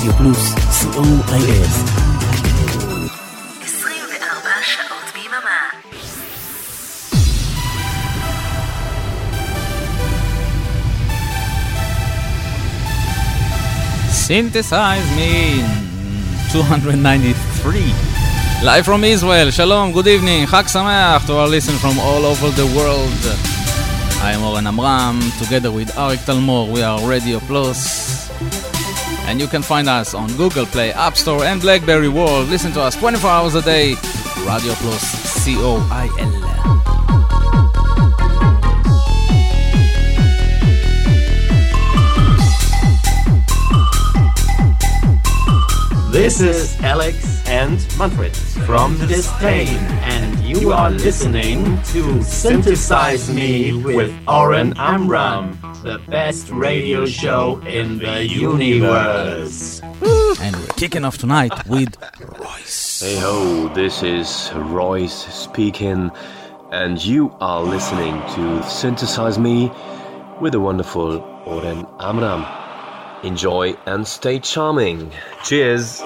רדיו פלוס, co.il. 24 שעות ביממה. Synthesize me 293 Live from Israel, Shalom, good evening, Chag Sameach to our listeners from all over the world. I am Oren Amram, together with Arik Talmor, we are Radio Plus. And you can find us on Google Play, App Store, and Blackberry World. Listen to us 24 hours a day, Radio Plus, C O I L. This is Alex and Manfred from Disdain, and you are listening to Synthesize Me with Oren Amram, the best radio show in the universe. And we're kicking off tonight with RROYCE. Hey ho, this is RROYCE speaking, and you are listening to Synthesize Me with the wonderful Oren Amram. Enjoy and stay charming. Cheers!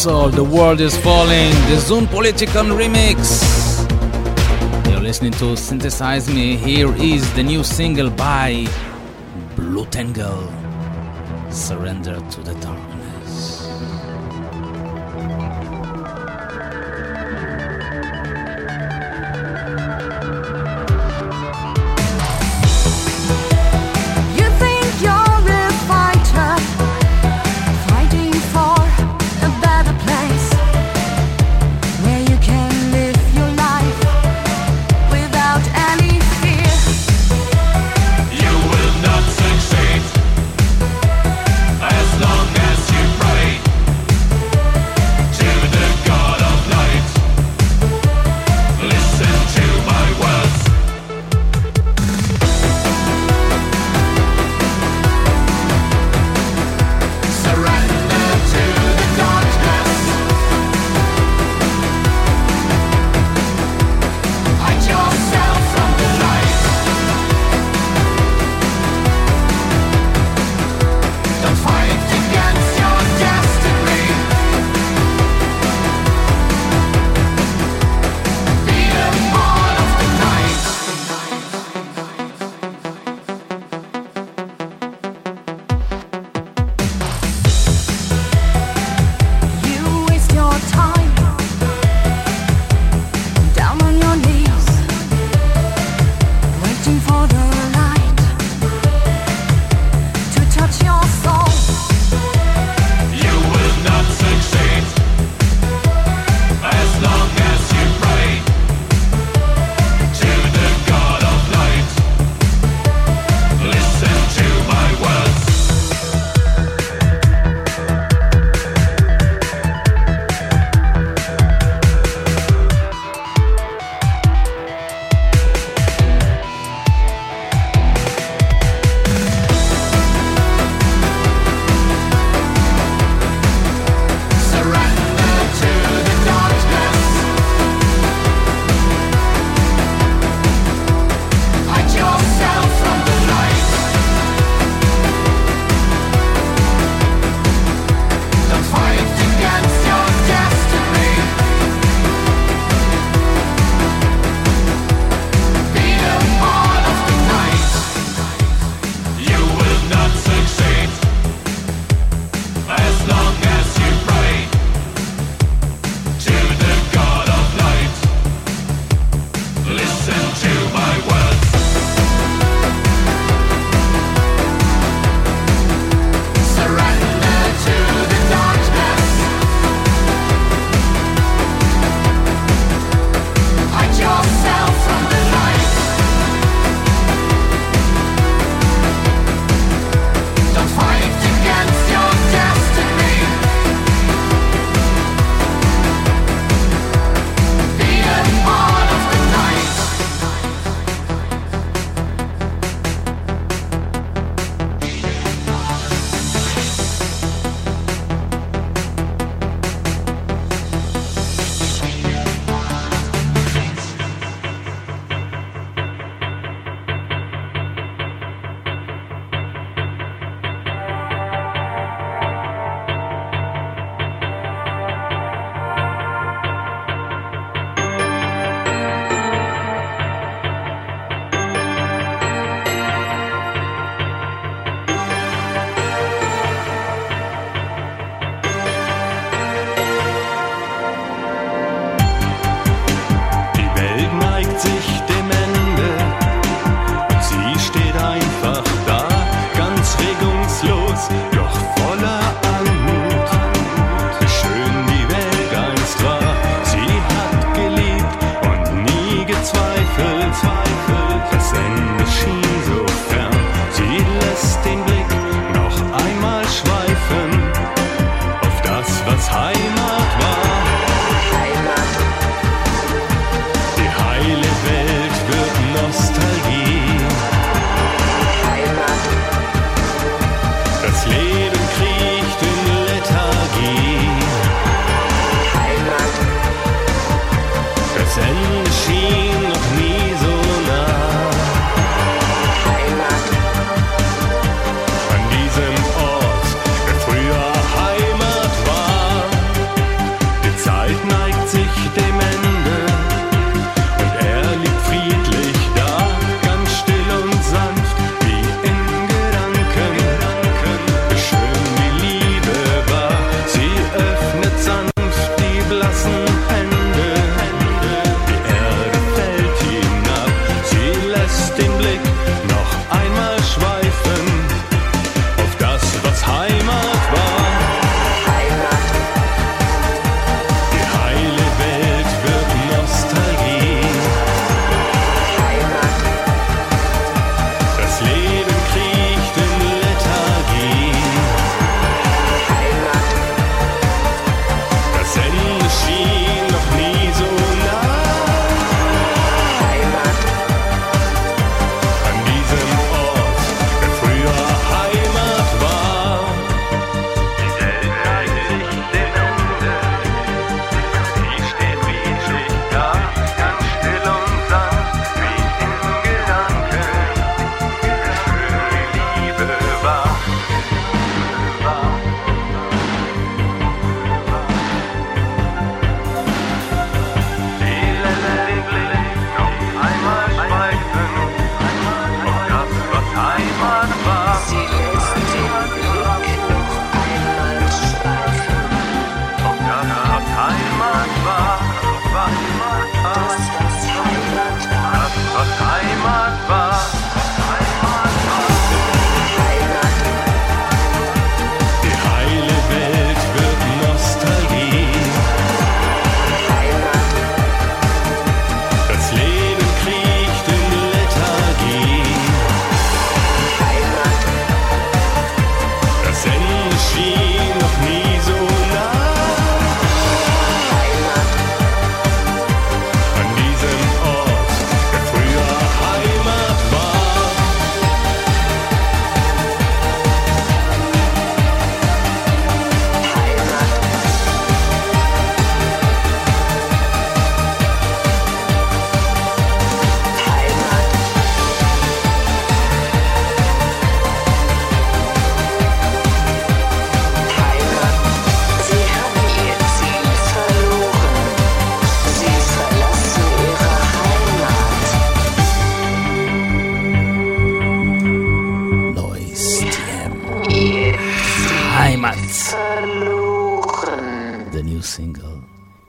Castle, The World is Falling, the Zoon Politicon remix. You're listening to Synthesize Me. Here is the new single by Blutengel Surrender to the Dark.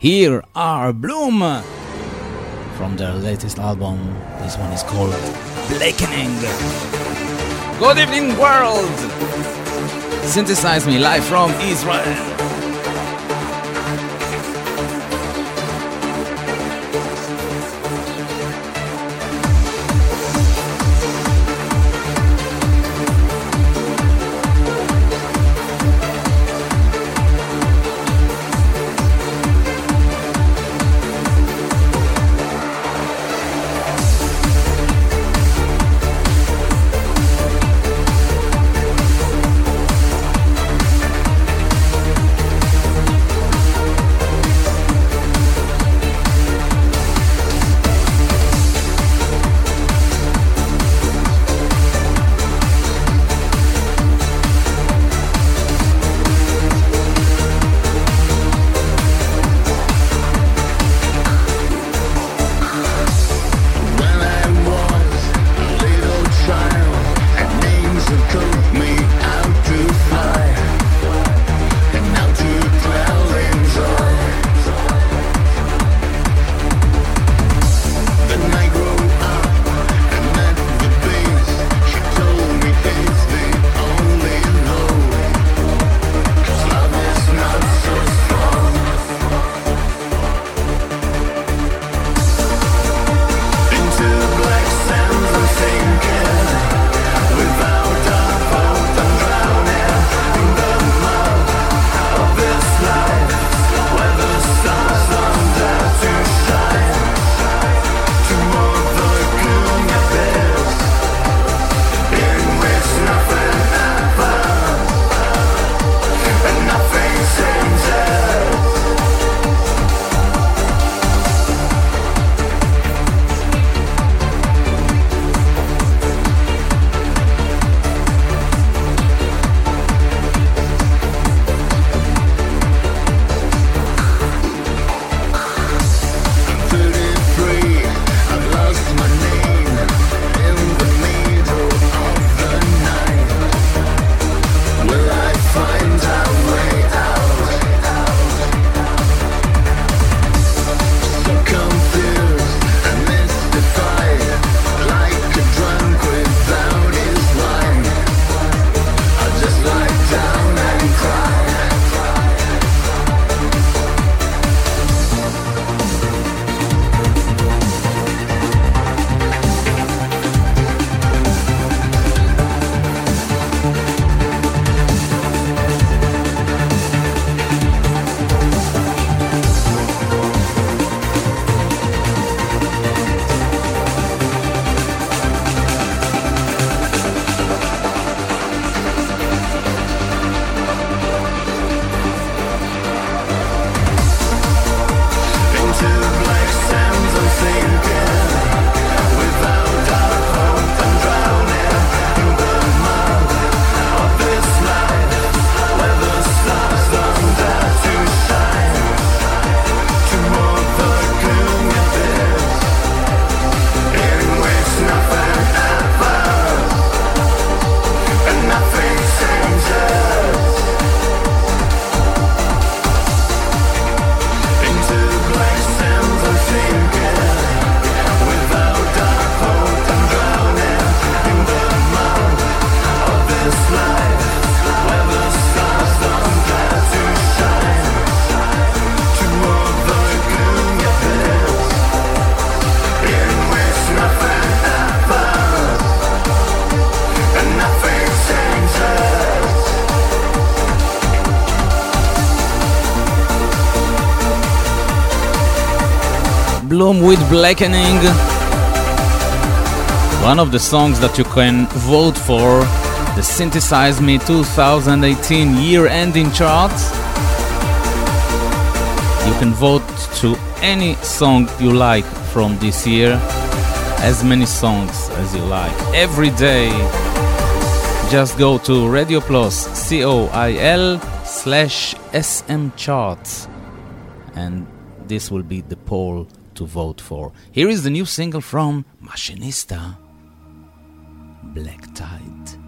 Here are Blume from their latest album. This one is called Blackening. Good evening, world! Synthesize me live from Israel. album with Blackening. One of the songs that you can vote for the Synthesize Me 2018 year ending chart. You can vote to any song you like from this year, as many songs as you like, every day. Just go to Radio Plus, C O I L slash SM chart, and this will be the poll to vote for. Here is the new single from Machinista Black Tide.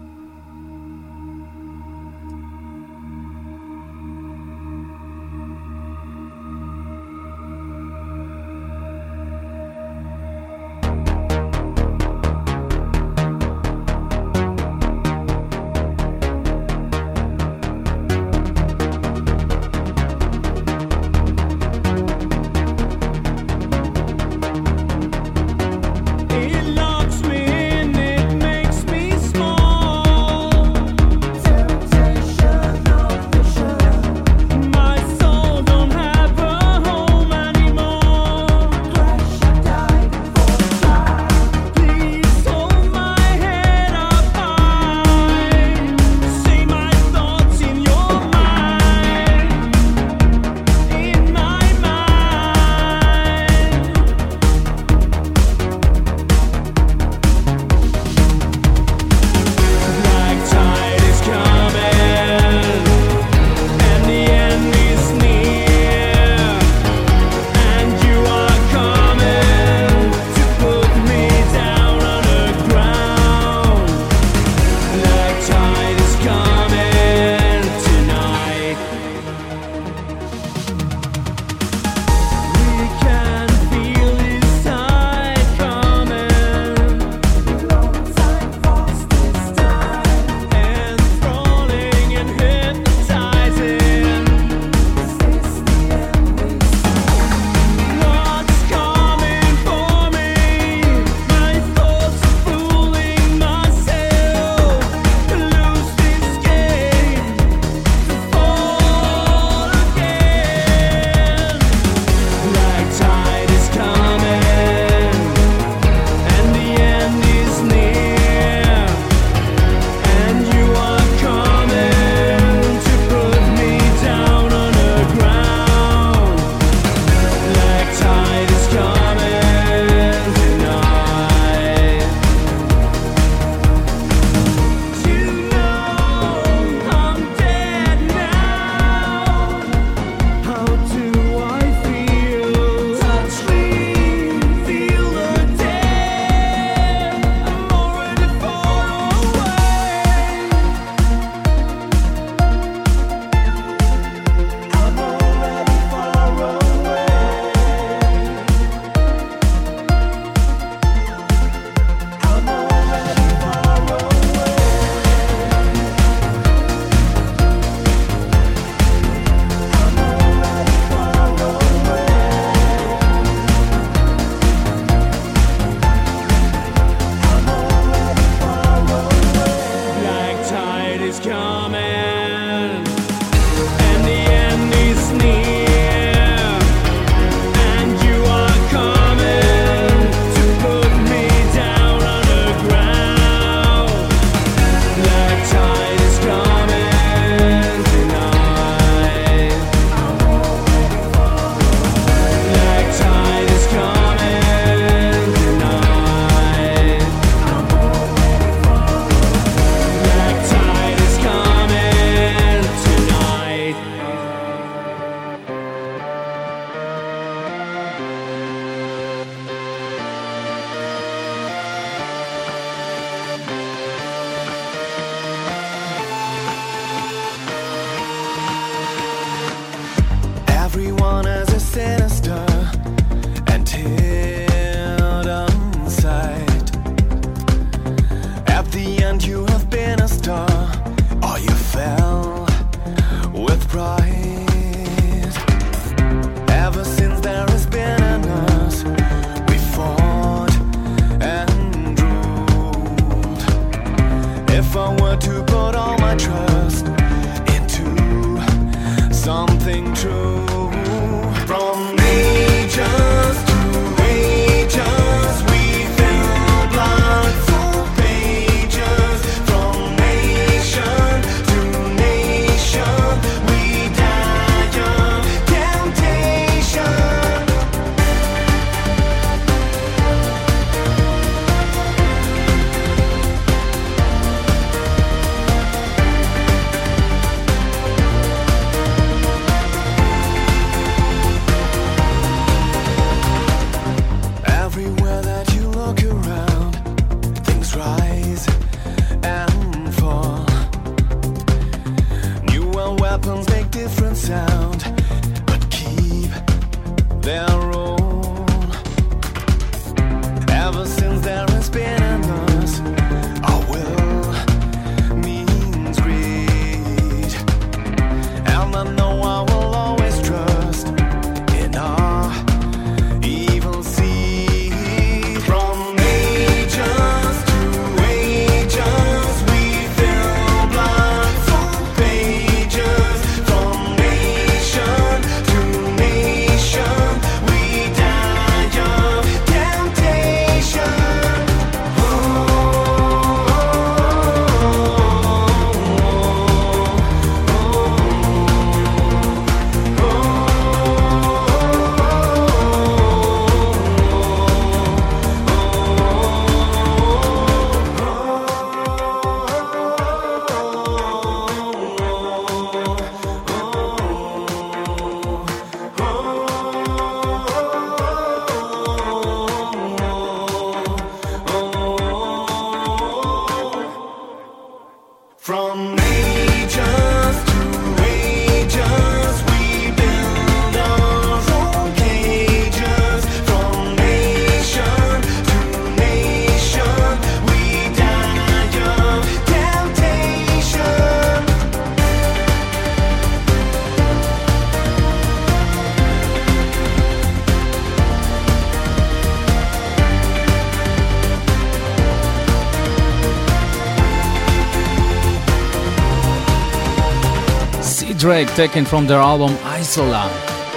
Taken from their album Isola.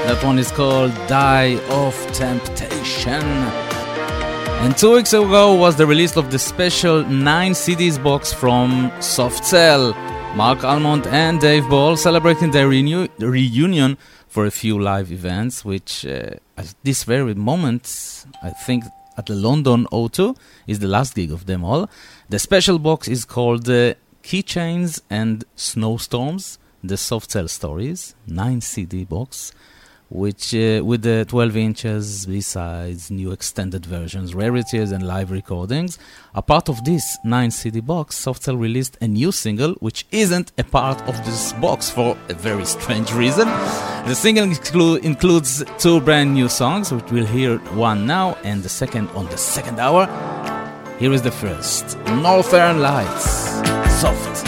That one is called Die of Temptation. And two weeks ago was the release of the special 9 CDs box from Soft Cell. Marc Almond and Dave Ball celebrating their renew- reunion for a few live events, which uh, at this very moment, I think at the London O2 is the last gig of them all. The special box is called uh, Keychains and Snowstorms, the Soft Cell Stories, 9 CD box which uh, with the 12 inches B-sides, new extended versions, rarities, and live recordings. A part of this 9 CD box, Soft Cell released a new single, which isn't a part of this box for a very strange reason. The single inclu- includes two brand new songs, which we'll hear one now and the second on the second hour. Here is the first Northern Lights, Soft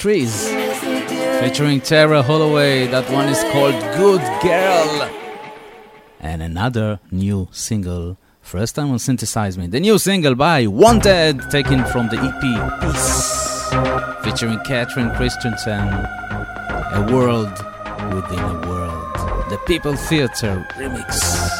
Trees featuring Tara Holloway. That one is called Good Girl. And another new single, first time on Synthesize Me. The new single by WANT/ed, taken from the EP Peace, featuring Catrine Christensen. A world within a world. The People Theater remix.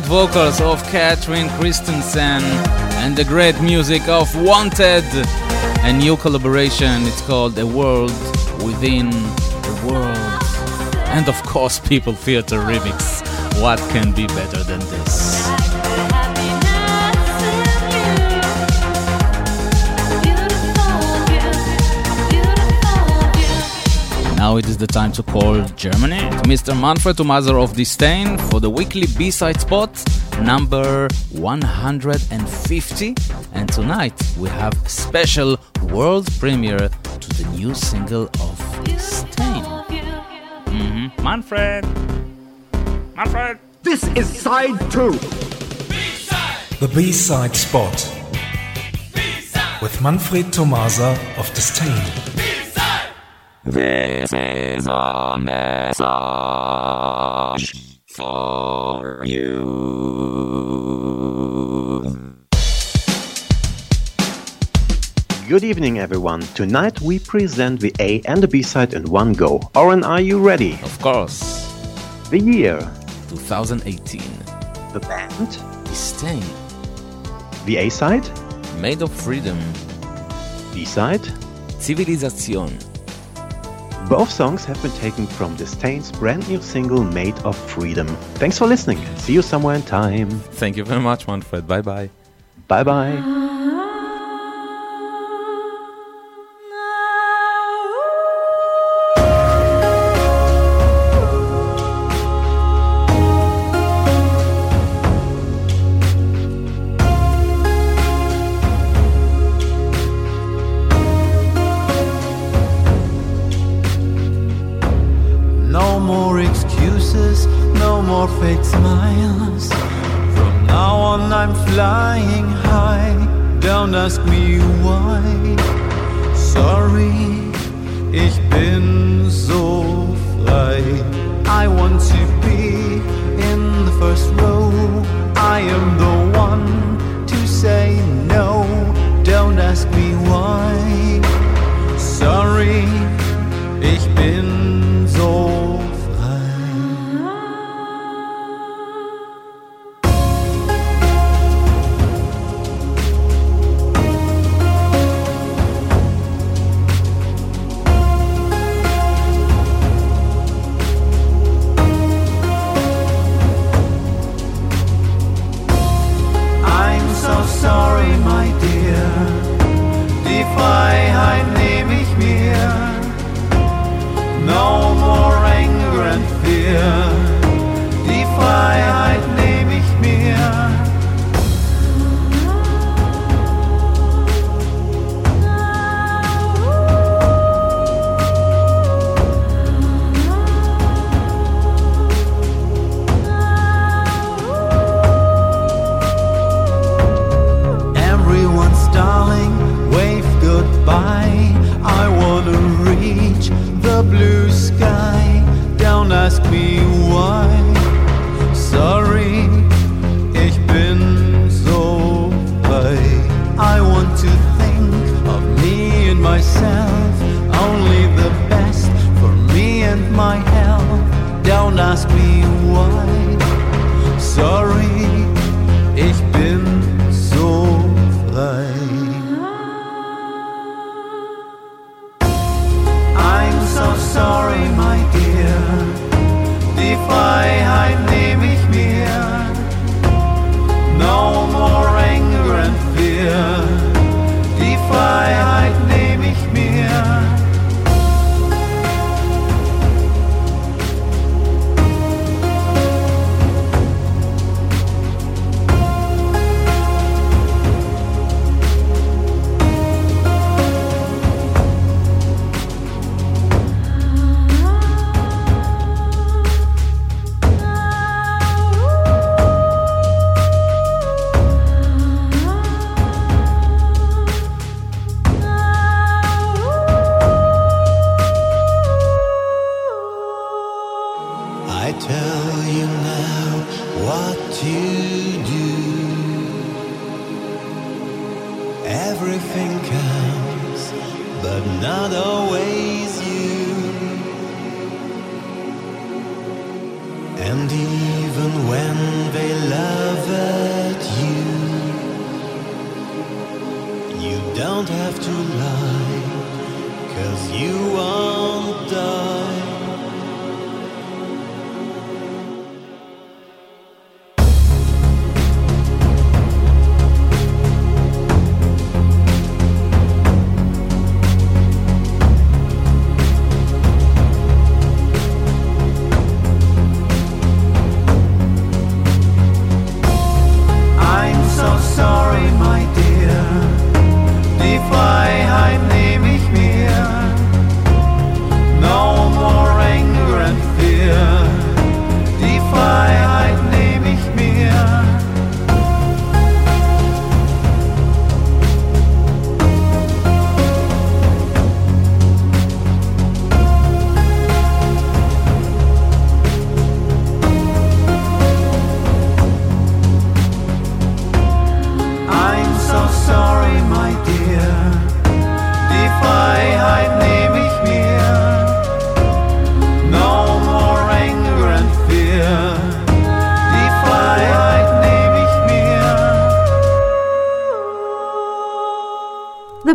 Great vocals of Catrine Christensen and the great music of WANT/ed. A new collaboration, it's called A World Within the World. And of course, People Theater remix. What can be better than this? Now it is the time to call Germany to Mr. Manfred Tomazer of Disdain for the weekly B-side spot number 150. And tonight we have a special world premiere to the new single of Disdain. Mhm. Manfred! Manfred! This is side two. The B-side spot with Manfred Tomasa of Disdain. This is a message for you. Good evening, everyone. Tonight we present the A and the B side in one go. Oren, are you ready? Of course. The year, 2018. the band, is Disdain. the A side, Made of Freedom. B side. Zivilisation. Both songs have been taken from Disdain's brand new single Made of Freedom. Thanks for listening. See you somewhere in time. Thank you very much, Manfred. Bye bye. Bye bye. Ah.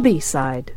B-side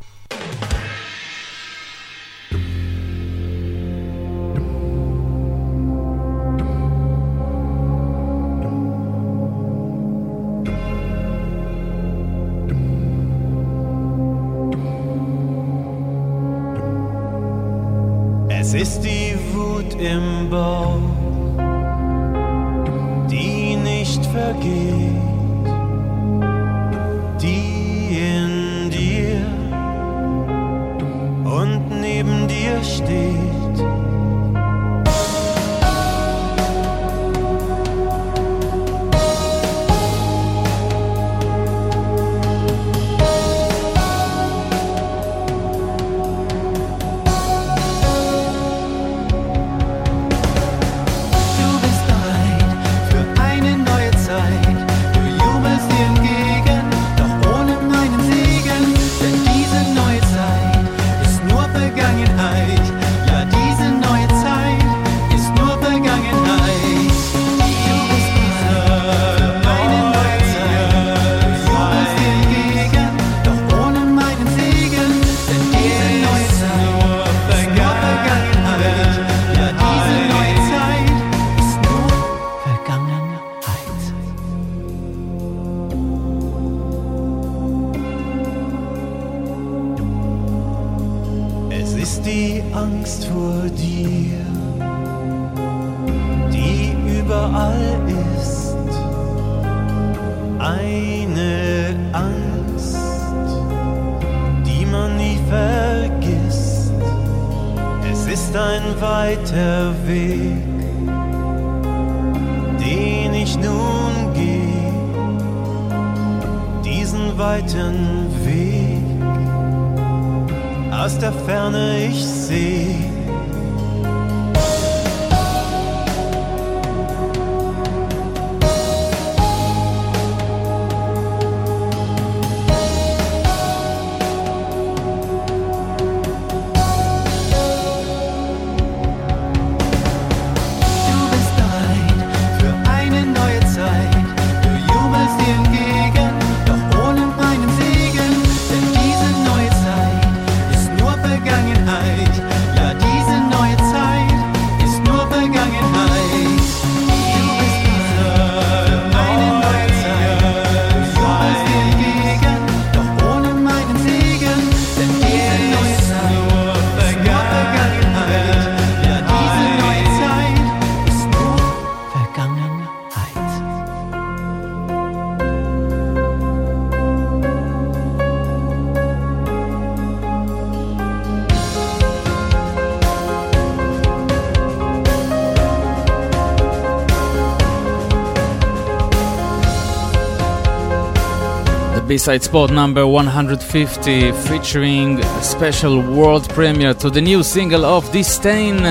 B-side Spot number 150, featuring a special world premiere to the new single of Disdain,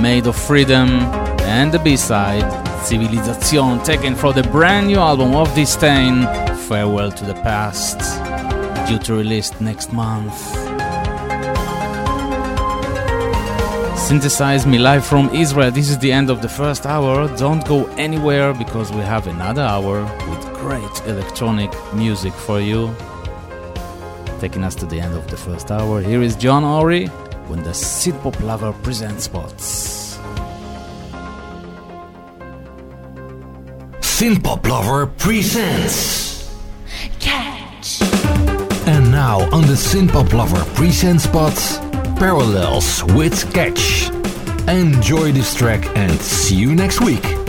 Made of Freedom, and the B-side, Civilization, taken from the brand new album of Disdain, Farewell to the Past, due to release next month. Synthesize Me Live from Israel. This is the end of the first hour. Don't go anywhere because we have another hour with great electronic music for you. Taking us to the end of the first hour, here is John Ori when the Synth Pop Lover presents Spots. Synth Pop Lover presents. Catch! And now on the Synth Pop Lover presents Spots, Parallels with Catch. Enjoy this track and see you next week.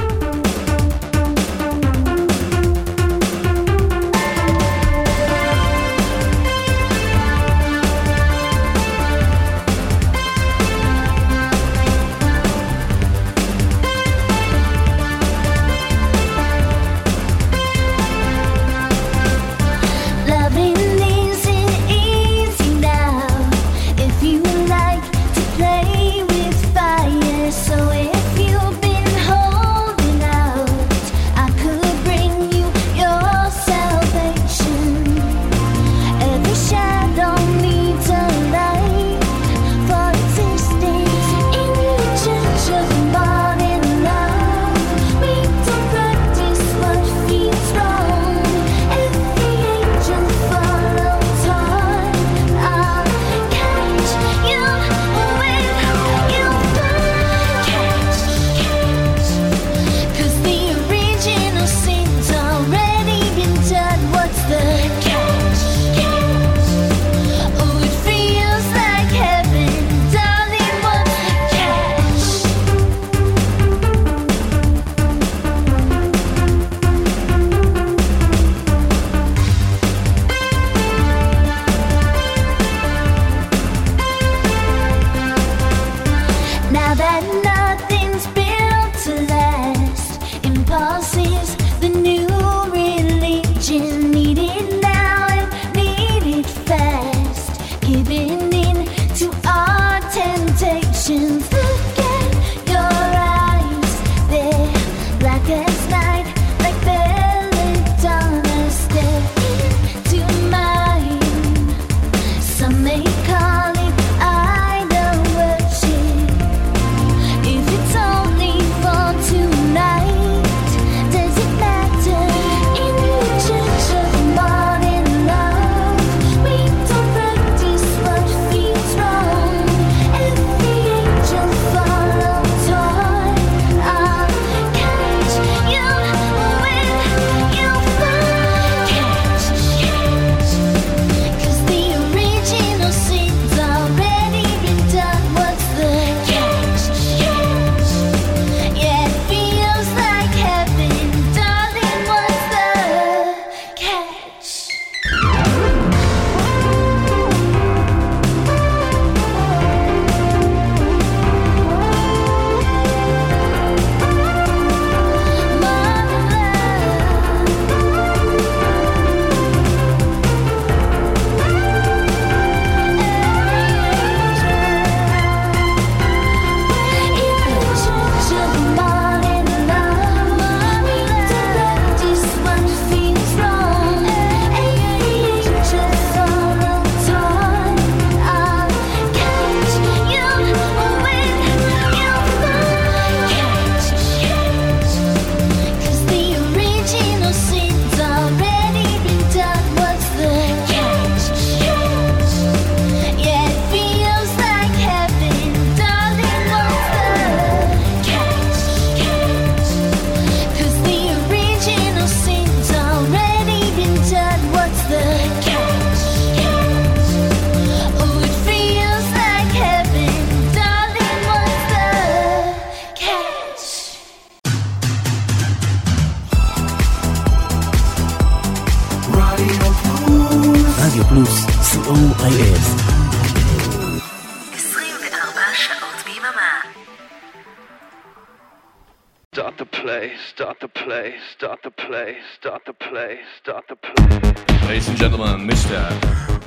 start the play, start the play, start the play. Ladies and gentlemen, Mr.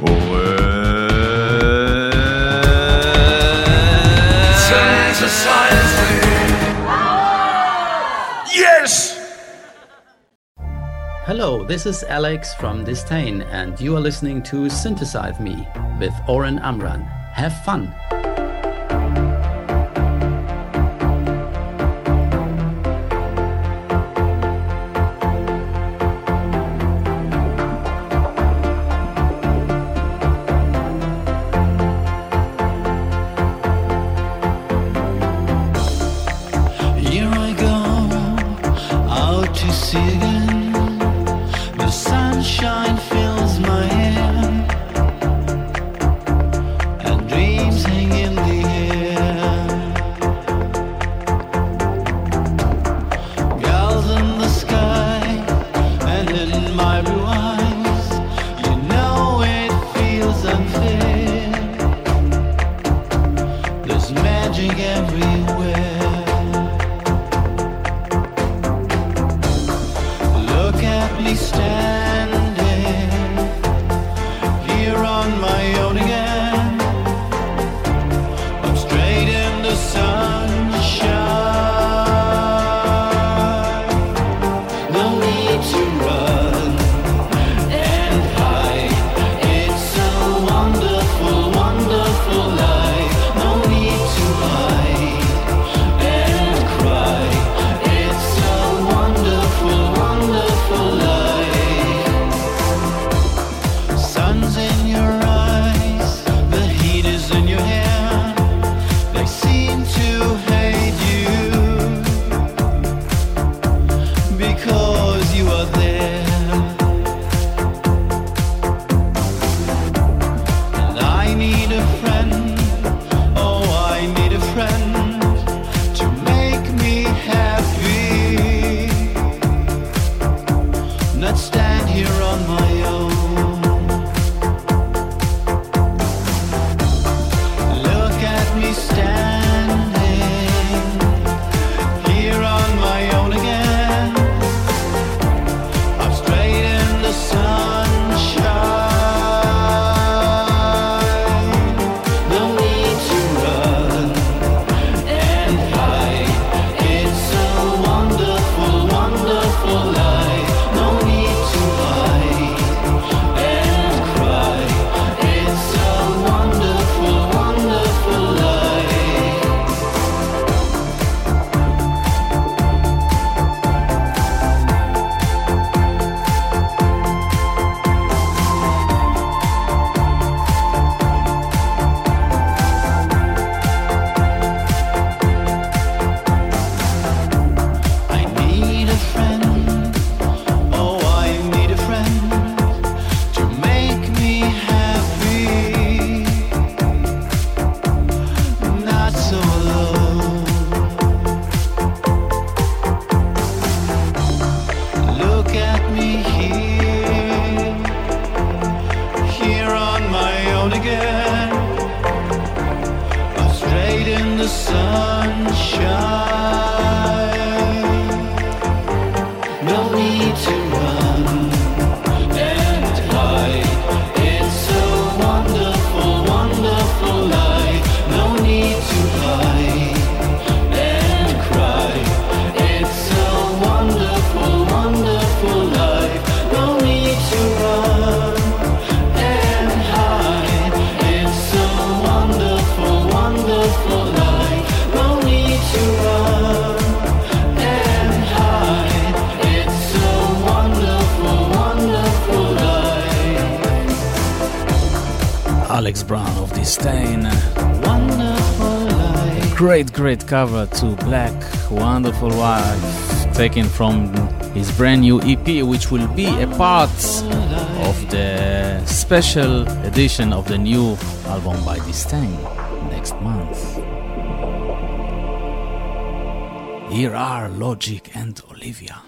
Owen. Yes! Hello, this is Alex from Distain, and you are listening to Synthesize Me with Oren Amram. Have fun! cover to Black Wonderful Life, taken from his brand new EP, which will be a part of the special edition of the new album by Distain next month. Here are Logic and Olivia.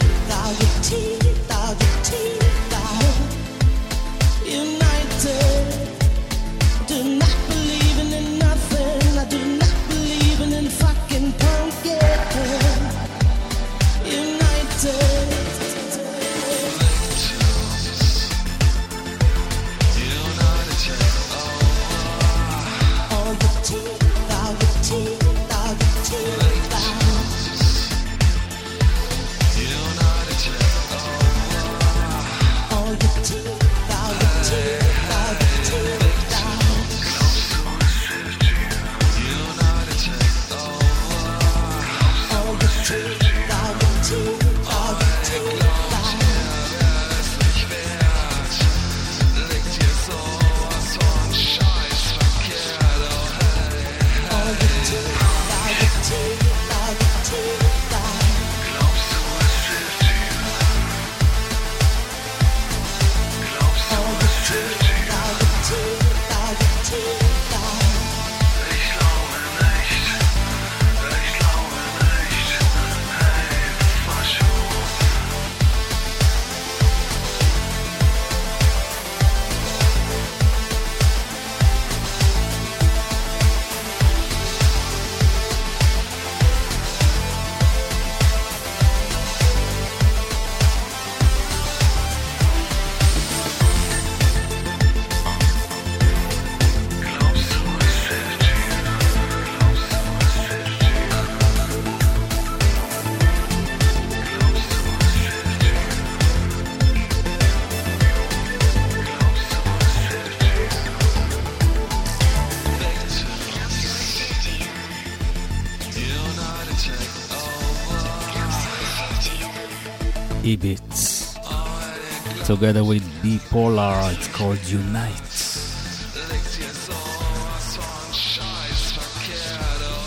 together with Bipolar. It's called Unite.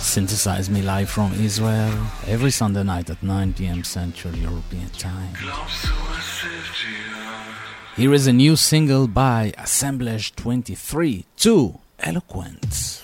Synthesize me live from Israel every Sunday night at 9 p.m. Central European Time. Here is a new single by Assemblage 23 2 Eloquence.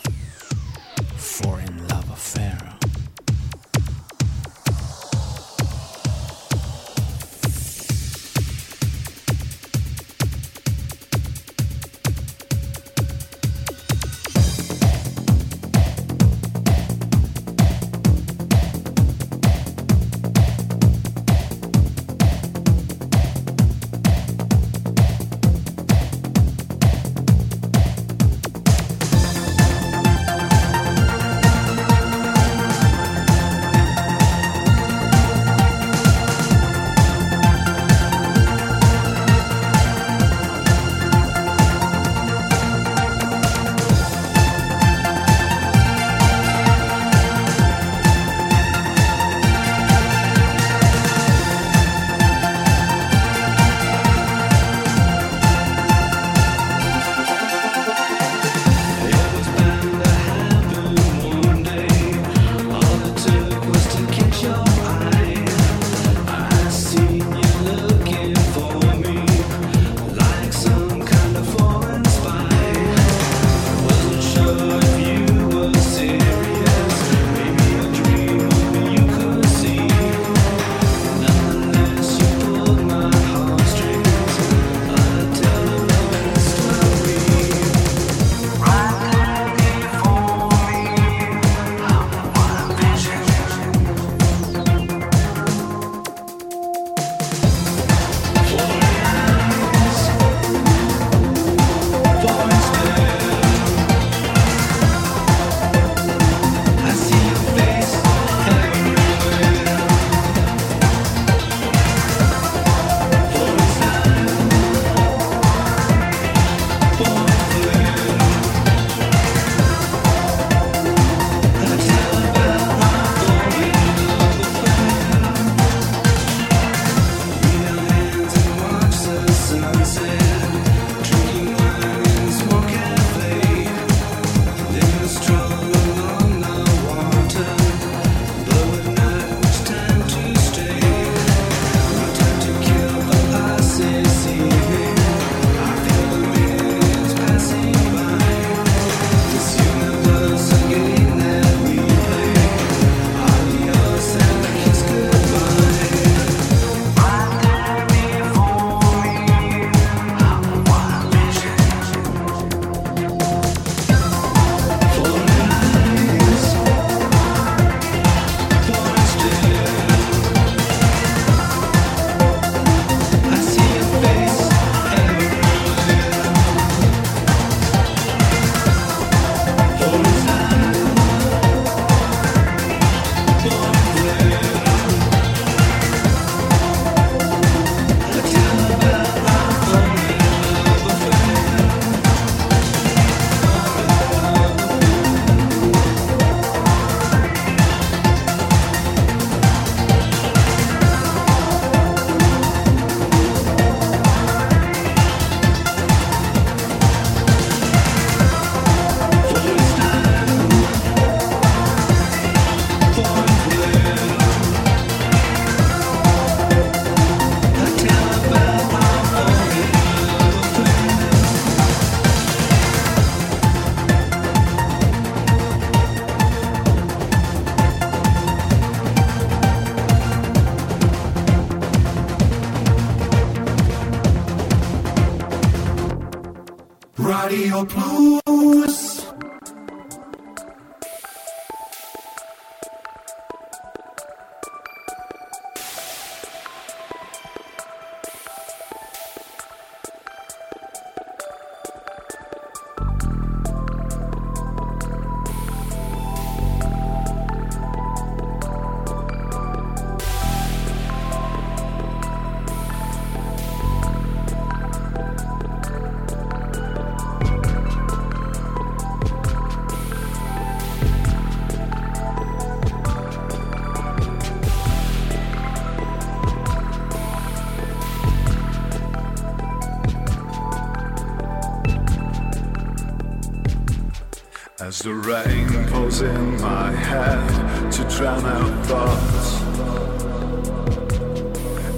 In my head to drown out thoughts.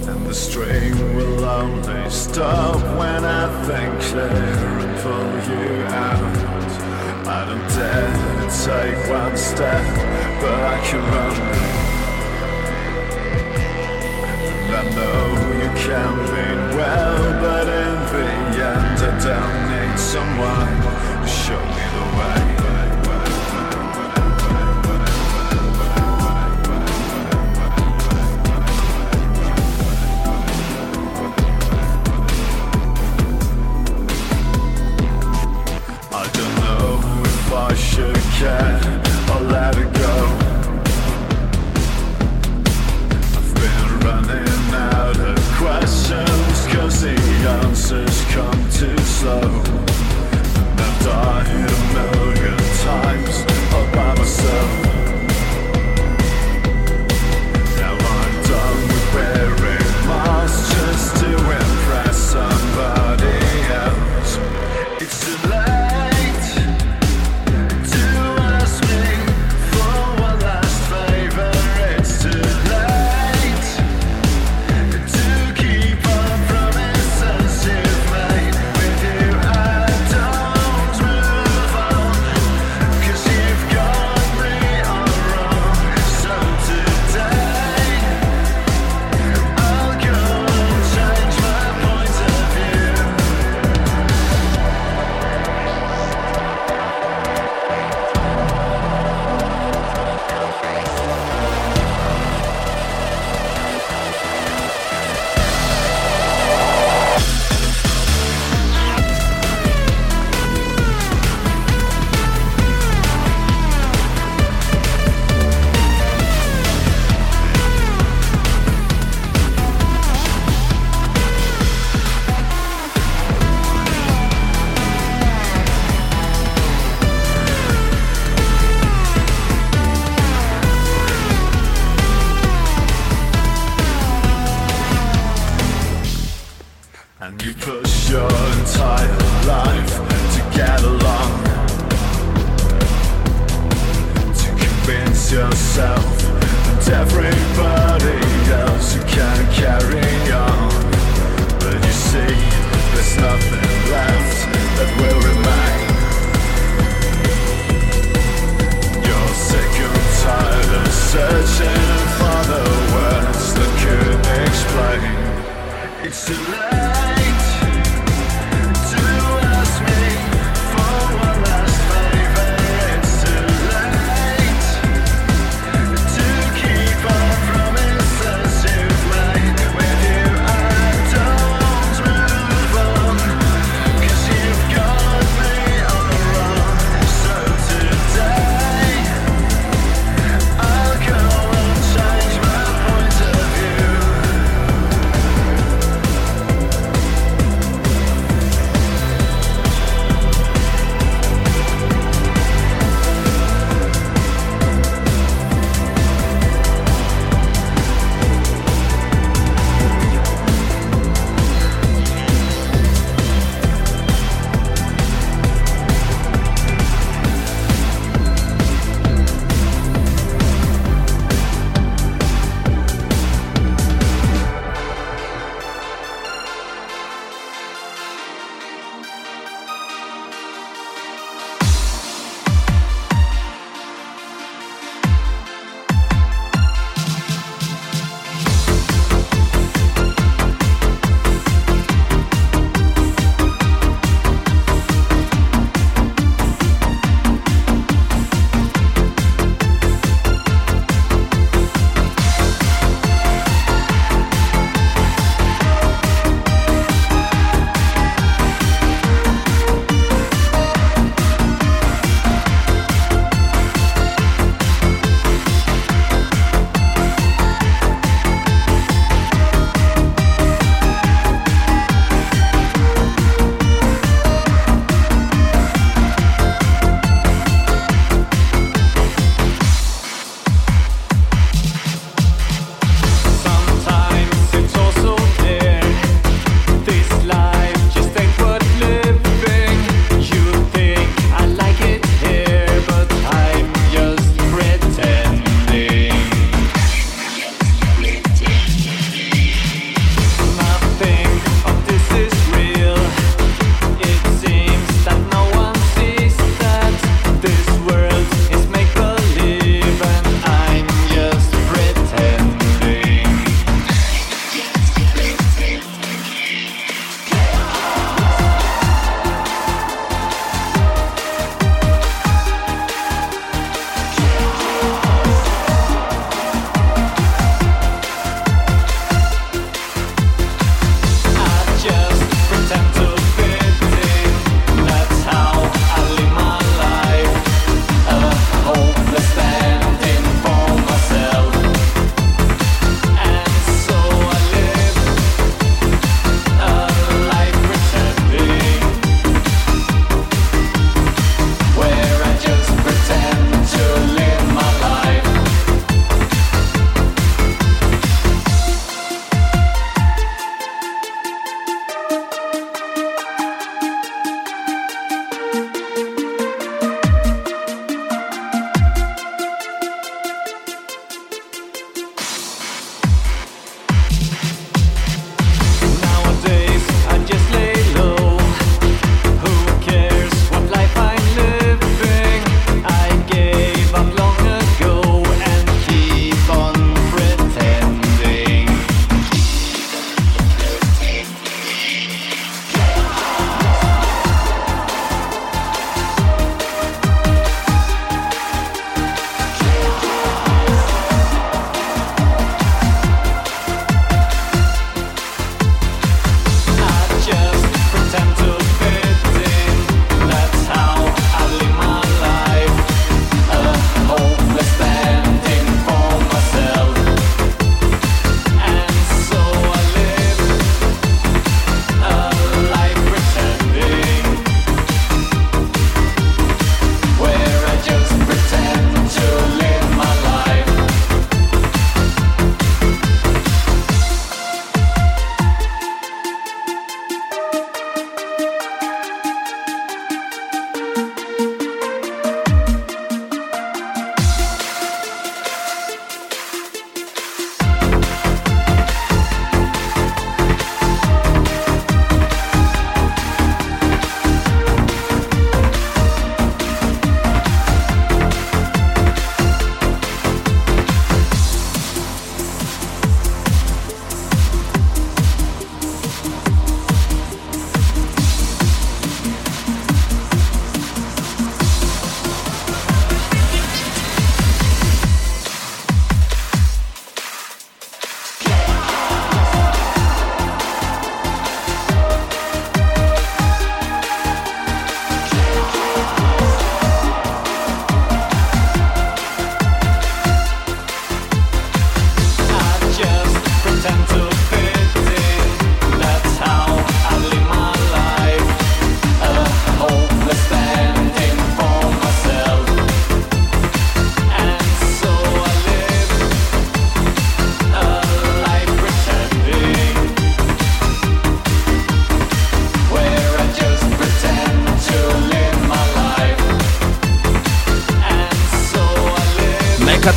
And the stream will only stop when I think clear and pull you out. I don't dare to take one step, but I can run. And I know you can mean well, but in the end I don't need someone I'll let it go. I've been running out of questions, cause the answers come too slow. And I've died a million times all by myself.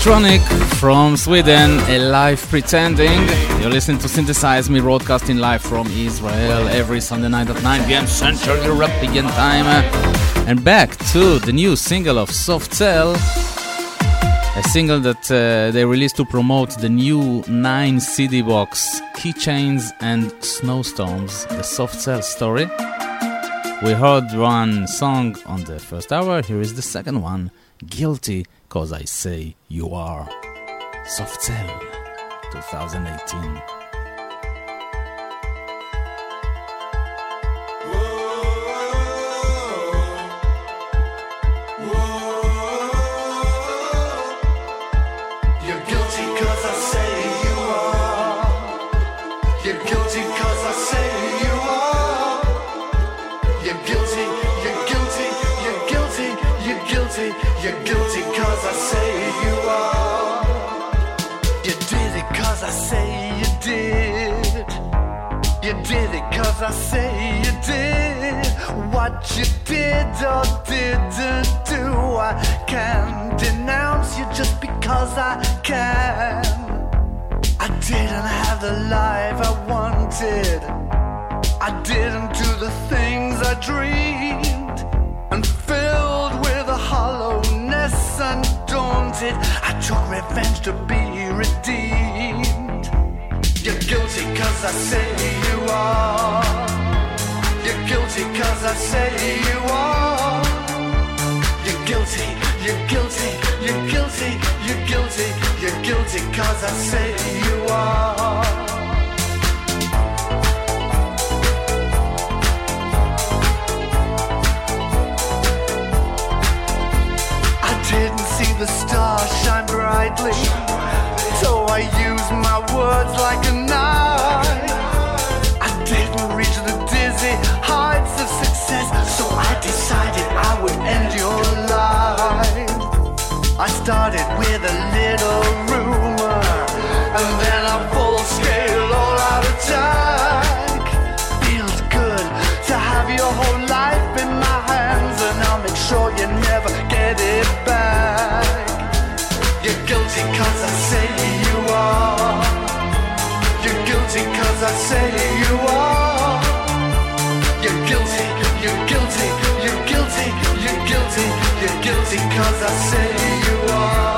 Mechatronic from Sweden, a live pretending. You're listening to Synthesize Me broadcasting live from Israel every Sunday night at 9 pm Central European time. And back to the new single of Soft Cell, a single that uh, they released to promote the new 9 CD box, Keychains and Snowstorms, the Soft Cell story. We heard one song on the first hour, here is the second one, Guilty Cause I Say You Are. Soft Cell 2018. I say you did. What you did or didn't do, I can't denounce you just because I can. I didn't have the life I wanted. I didn't do the things I dreamed. And filled with a hollowness undaunted, I took revenge to be redeemed. Guilty cause I say you are. You're guilty cause I say you are. You're guilty, you're guilty, you're guilty, you're guilty, you're guilty cause I say you are. I didn't see the stars shine brightly, I used my words like a knife. I didn't reach the dizzy heights of success, so I decided I would end your life. I started with a little rumor, and then a full scale all out attack. Feels good to have your whole life in my hands, and I'll make sure you never get it back. You're guilty cause I cause I say you are.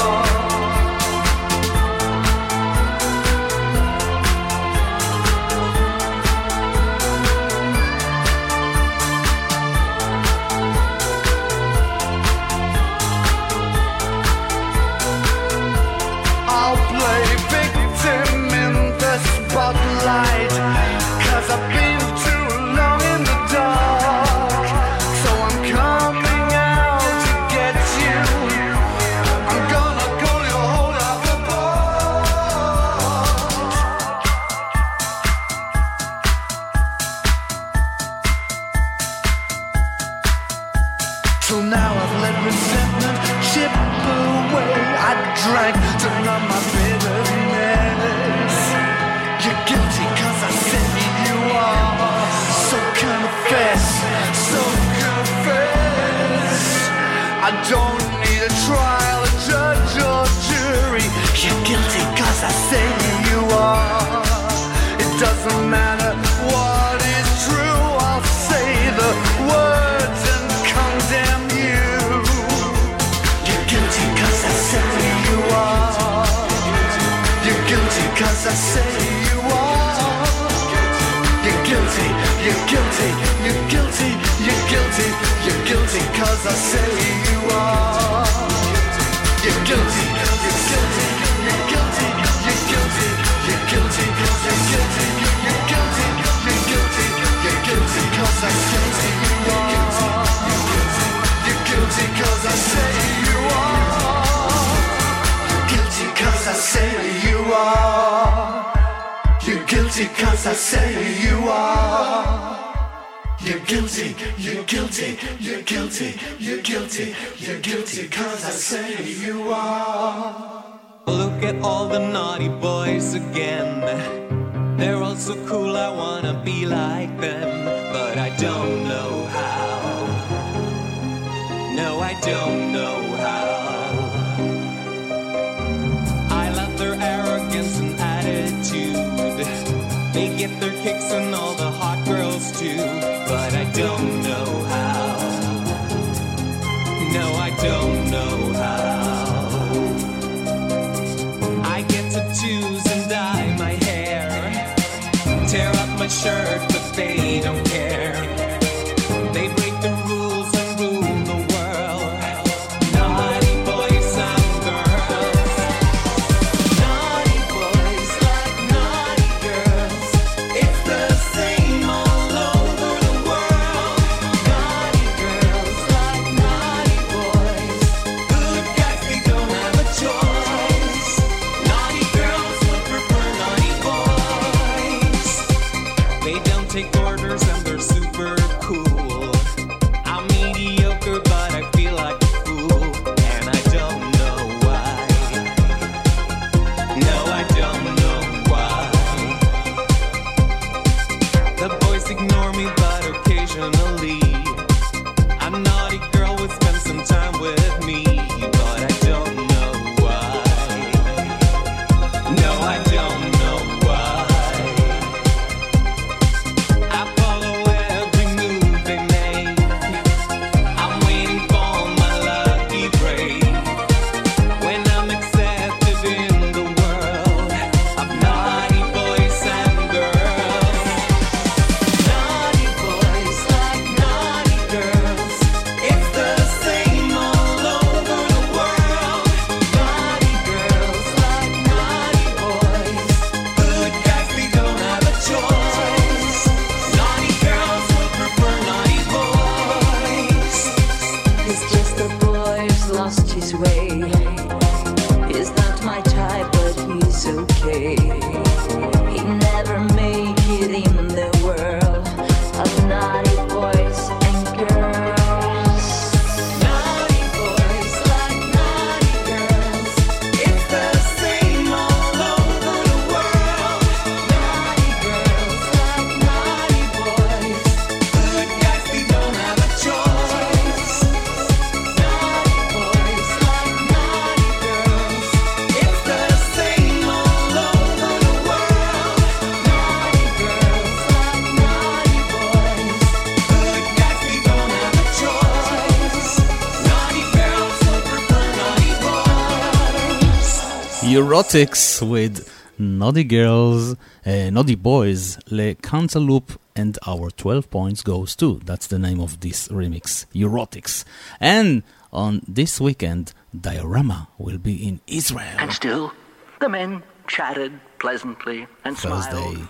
Erotics with Naughty Girls, uh, Naughty Boys, Le Cantaloupe, and our 12 points goes to. That's the name of this remix, Erotics. And on this weekend, Diorama will be in Israel. And still, the men chatted pleasantly and Thursday, smiled.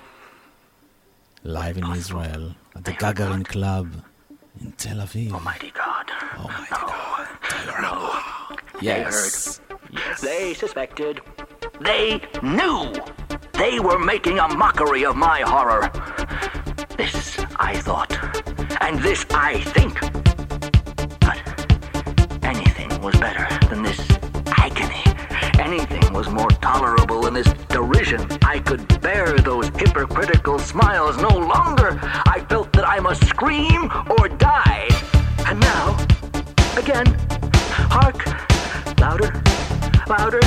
live in Israel at the Gagarin Club in Tel Aviv. Almighty God. Almighty God. No. Yes. They. Suspected. They knew. They were making a mockery of my horror. This I thought. And this I think. But anything was better than this agony. Anything was more tolerable than this derision. I could bear those hypocritical smiles no longer. I felt that I must scream or die. And now, again, hark, louder, louder,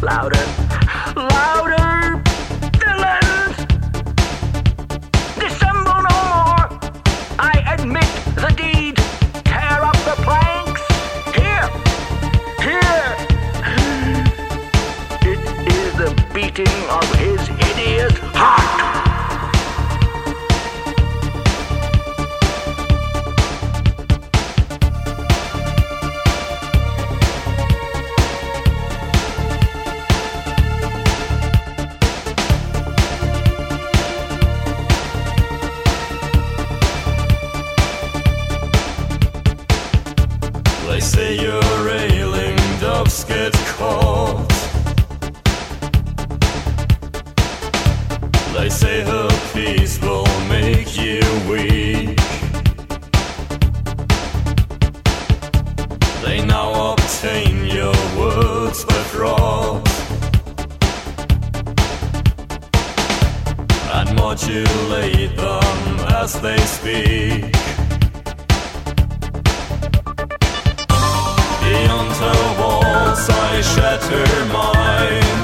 louder, louder, villains! Dissemble no more! I admit the deed. Tear up the planks. Here, here. It is the beating of his hideous heart. Ailing, doves get caught. They say her peace will make you weak. They now obtain your words fraud and modulate them as they speak. walls I mine.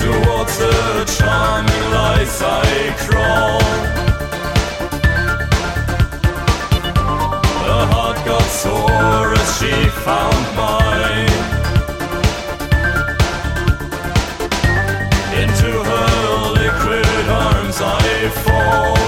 Towards charming I crawl. Her heart got sore as she found mine. Into her liquid arms I fall.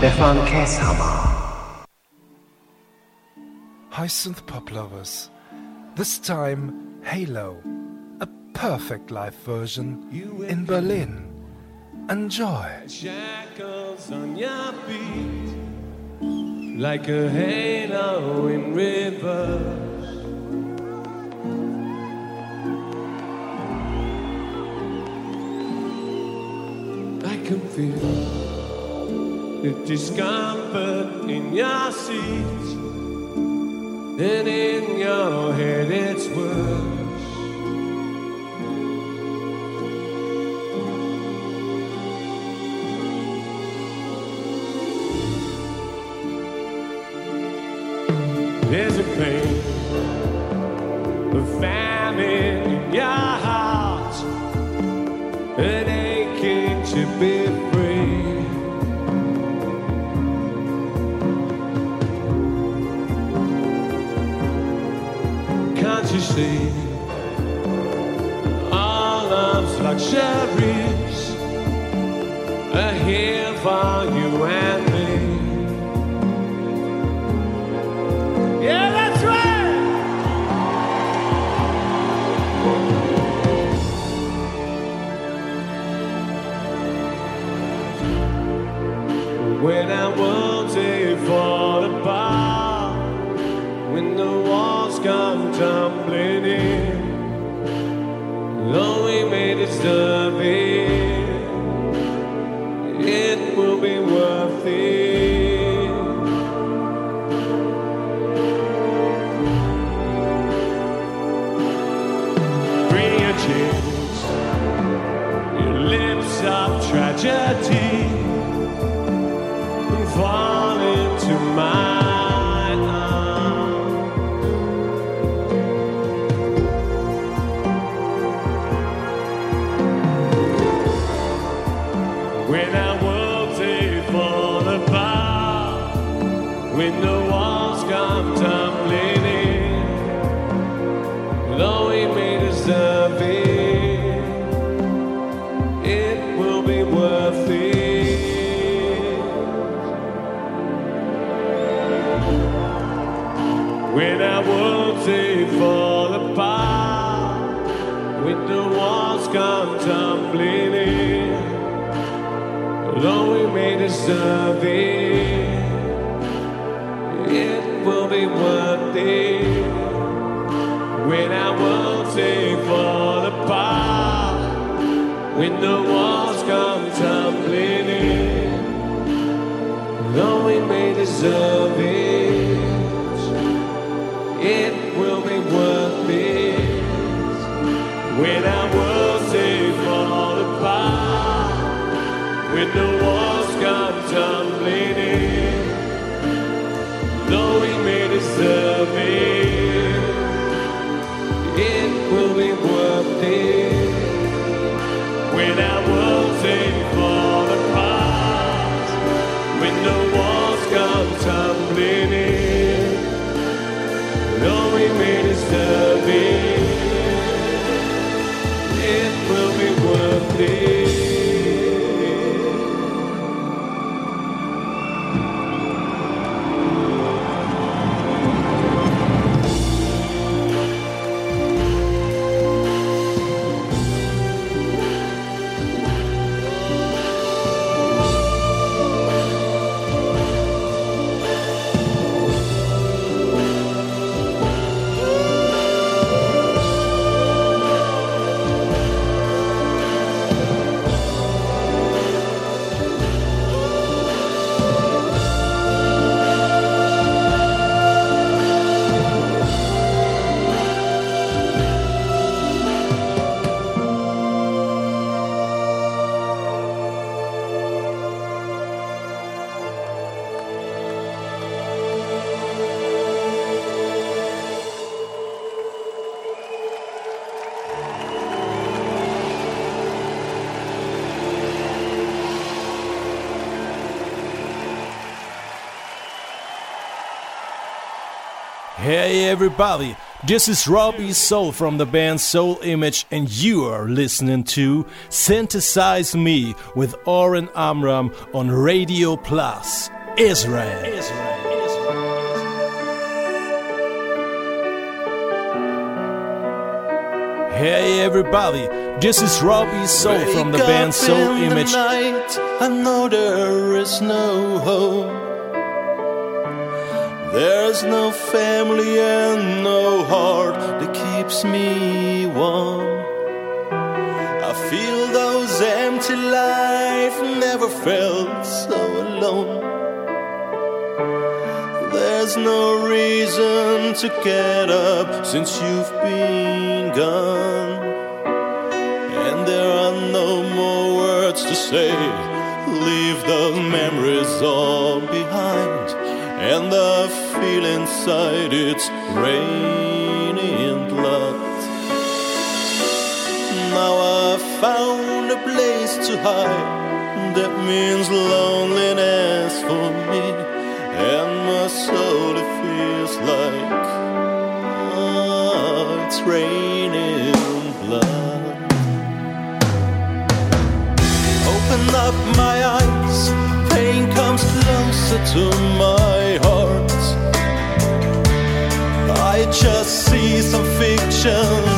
Stefan Käshammer. Hi, synth pop lovers. This time, Halo, a perfect live version in Berlin. Enjoy. Shackles on your feet, like a halo in reverse. The discomfort in your seat, and in your head it's worse. There's a pain, luxuries are here for you and me? Yeah, that's right. When I wanted fall apart, when the walls come tumbling in, we made it it, it will be worth it. It, will be worth it when our worlds they fall apart, when the walls come tumbling in, though we may deserve it, it will be worth it. When worlds they fall apart, when the walls deserve it Hey everybody, This is Robbie Soul from the band Soul Image, and you are listening to Synthesize Me with Oren Amram on Radio Plus, Israel. Israel. Hey everybody, this is Robbie Soul from the band Soul the Image. night, I know there is no hope. There's no family and no heart that keeps me warm. I feel those empty life never felt so alone. There's no reason to get up since you've been gone. And there are no more words to say. Leave those memories all behind. And I feel inside it's raining blood. Now I found a place to hide. That means loneliness for me. And my soul it feels like oh, it's raining blood. Open up my eyes, pain comes closer to my just see some fictions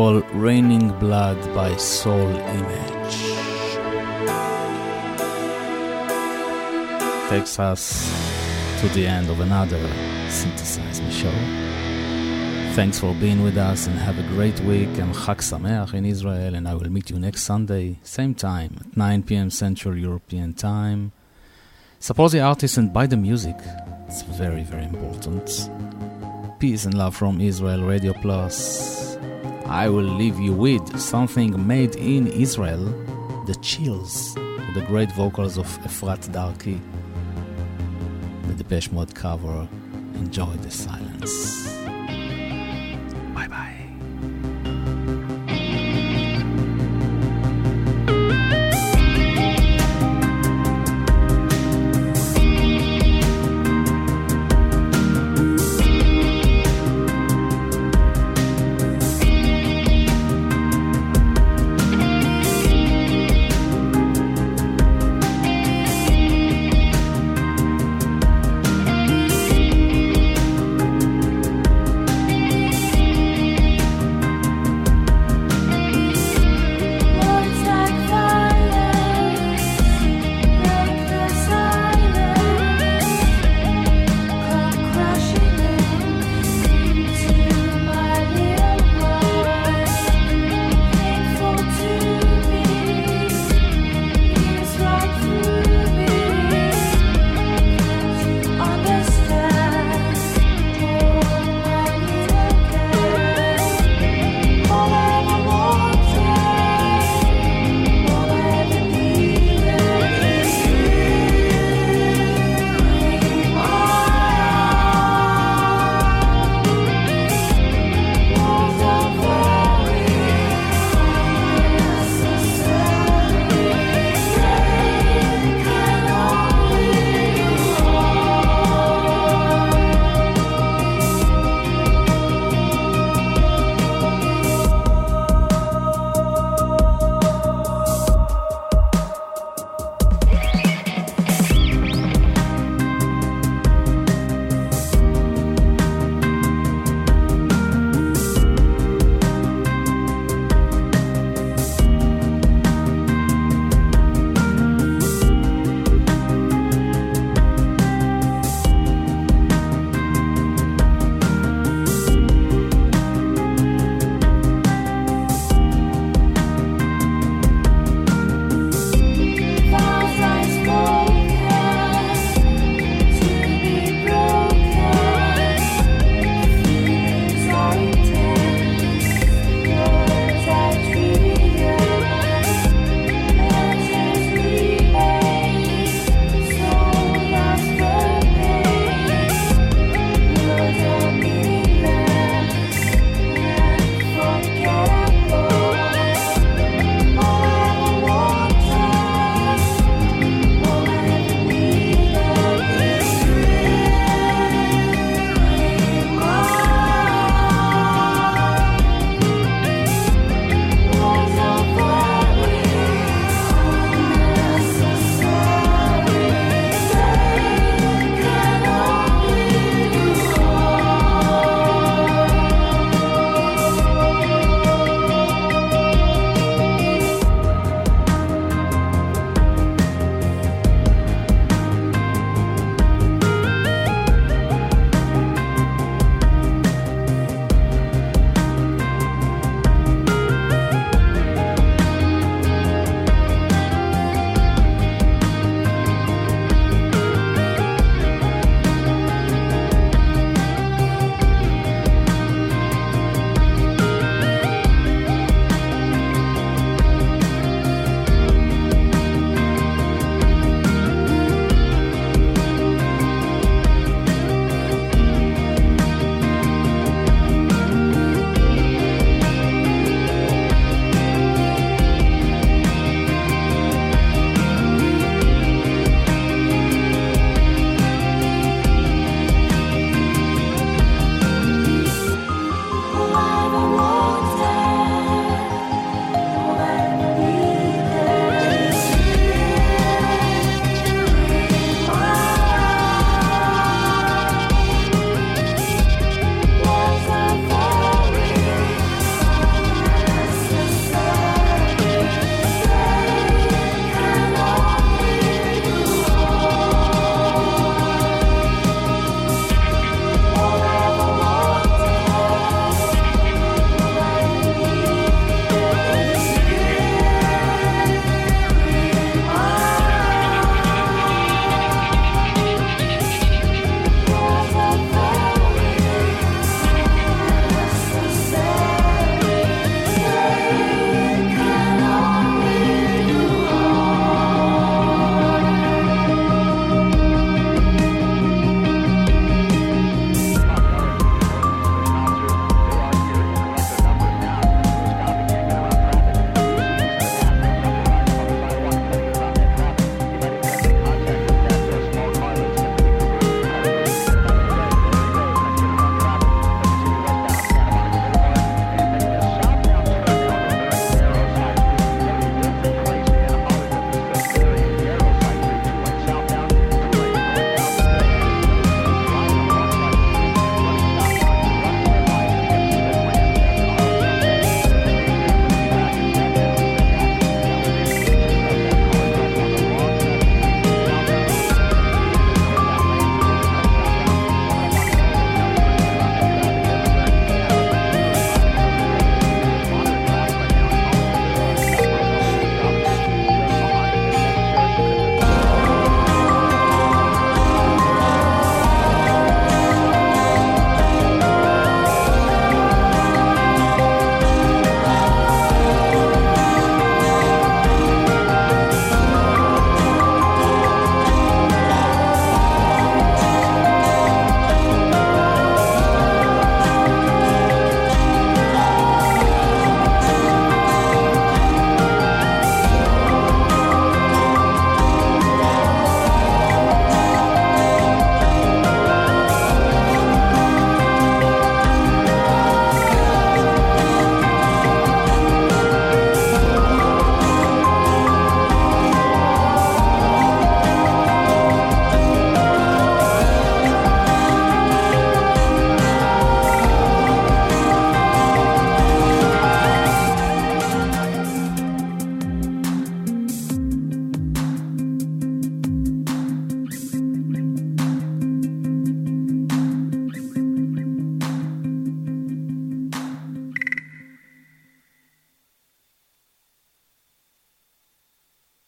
beautiful Raining Blood by Soul Image. Takes us to the end of another Synthesize Me show. Thanks for being with us and have a great week and Chag Sameach in Israel and I will meet you next Sunday, same time, at 9 p.m. Central European Time. Support the artist and buy the music. It's very, very important. Peace and love from Israel Radio Plus. I will leave you with something made in Israel, The Chills, the great vocals of Efrat Darki, the Depeche Mode cover. Enjoy the silence. Bye bye.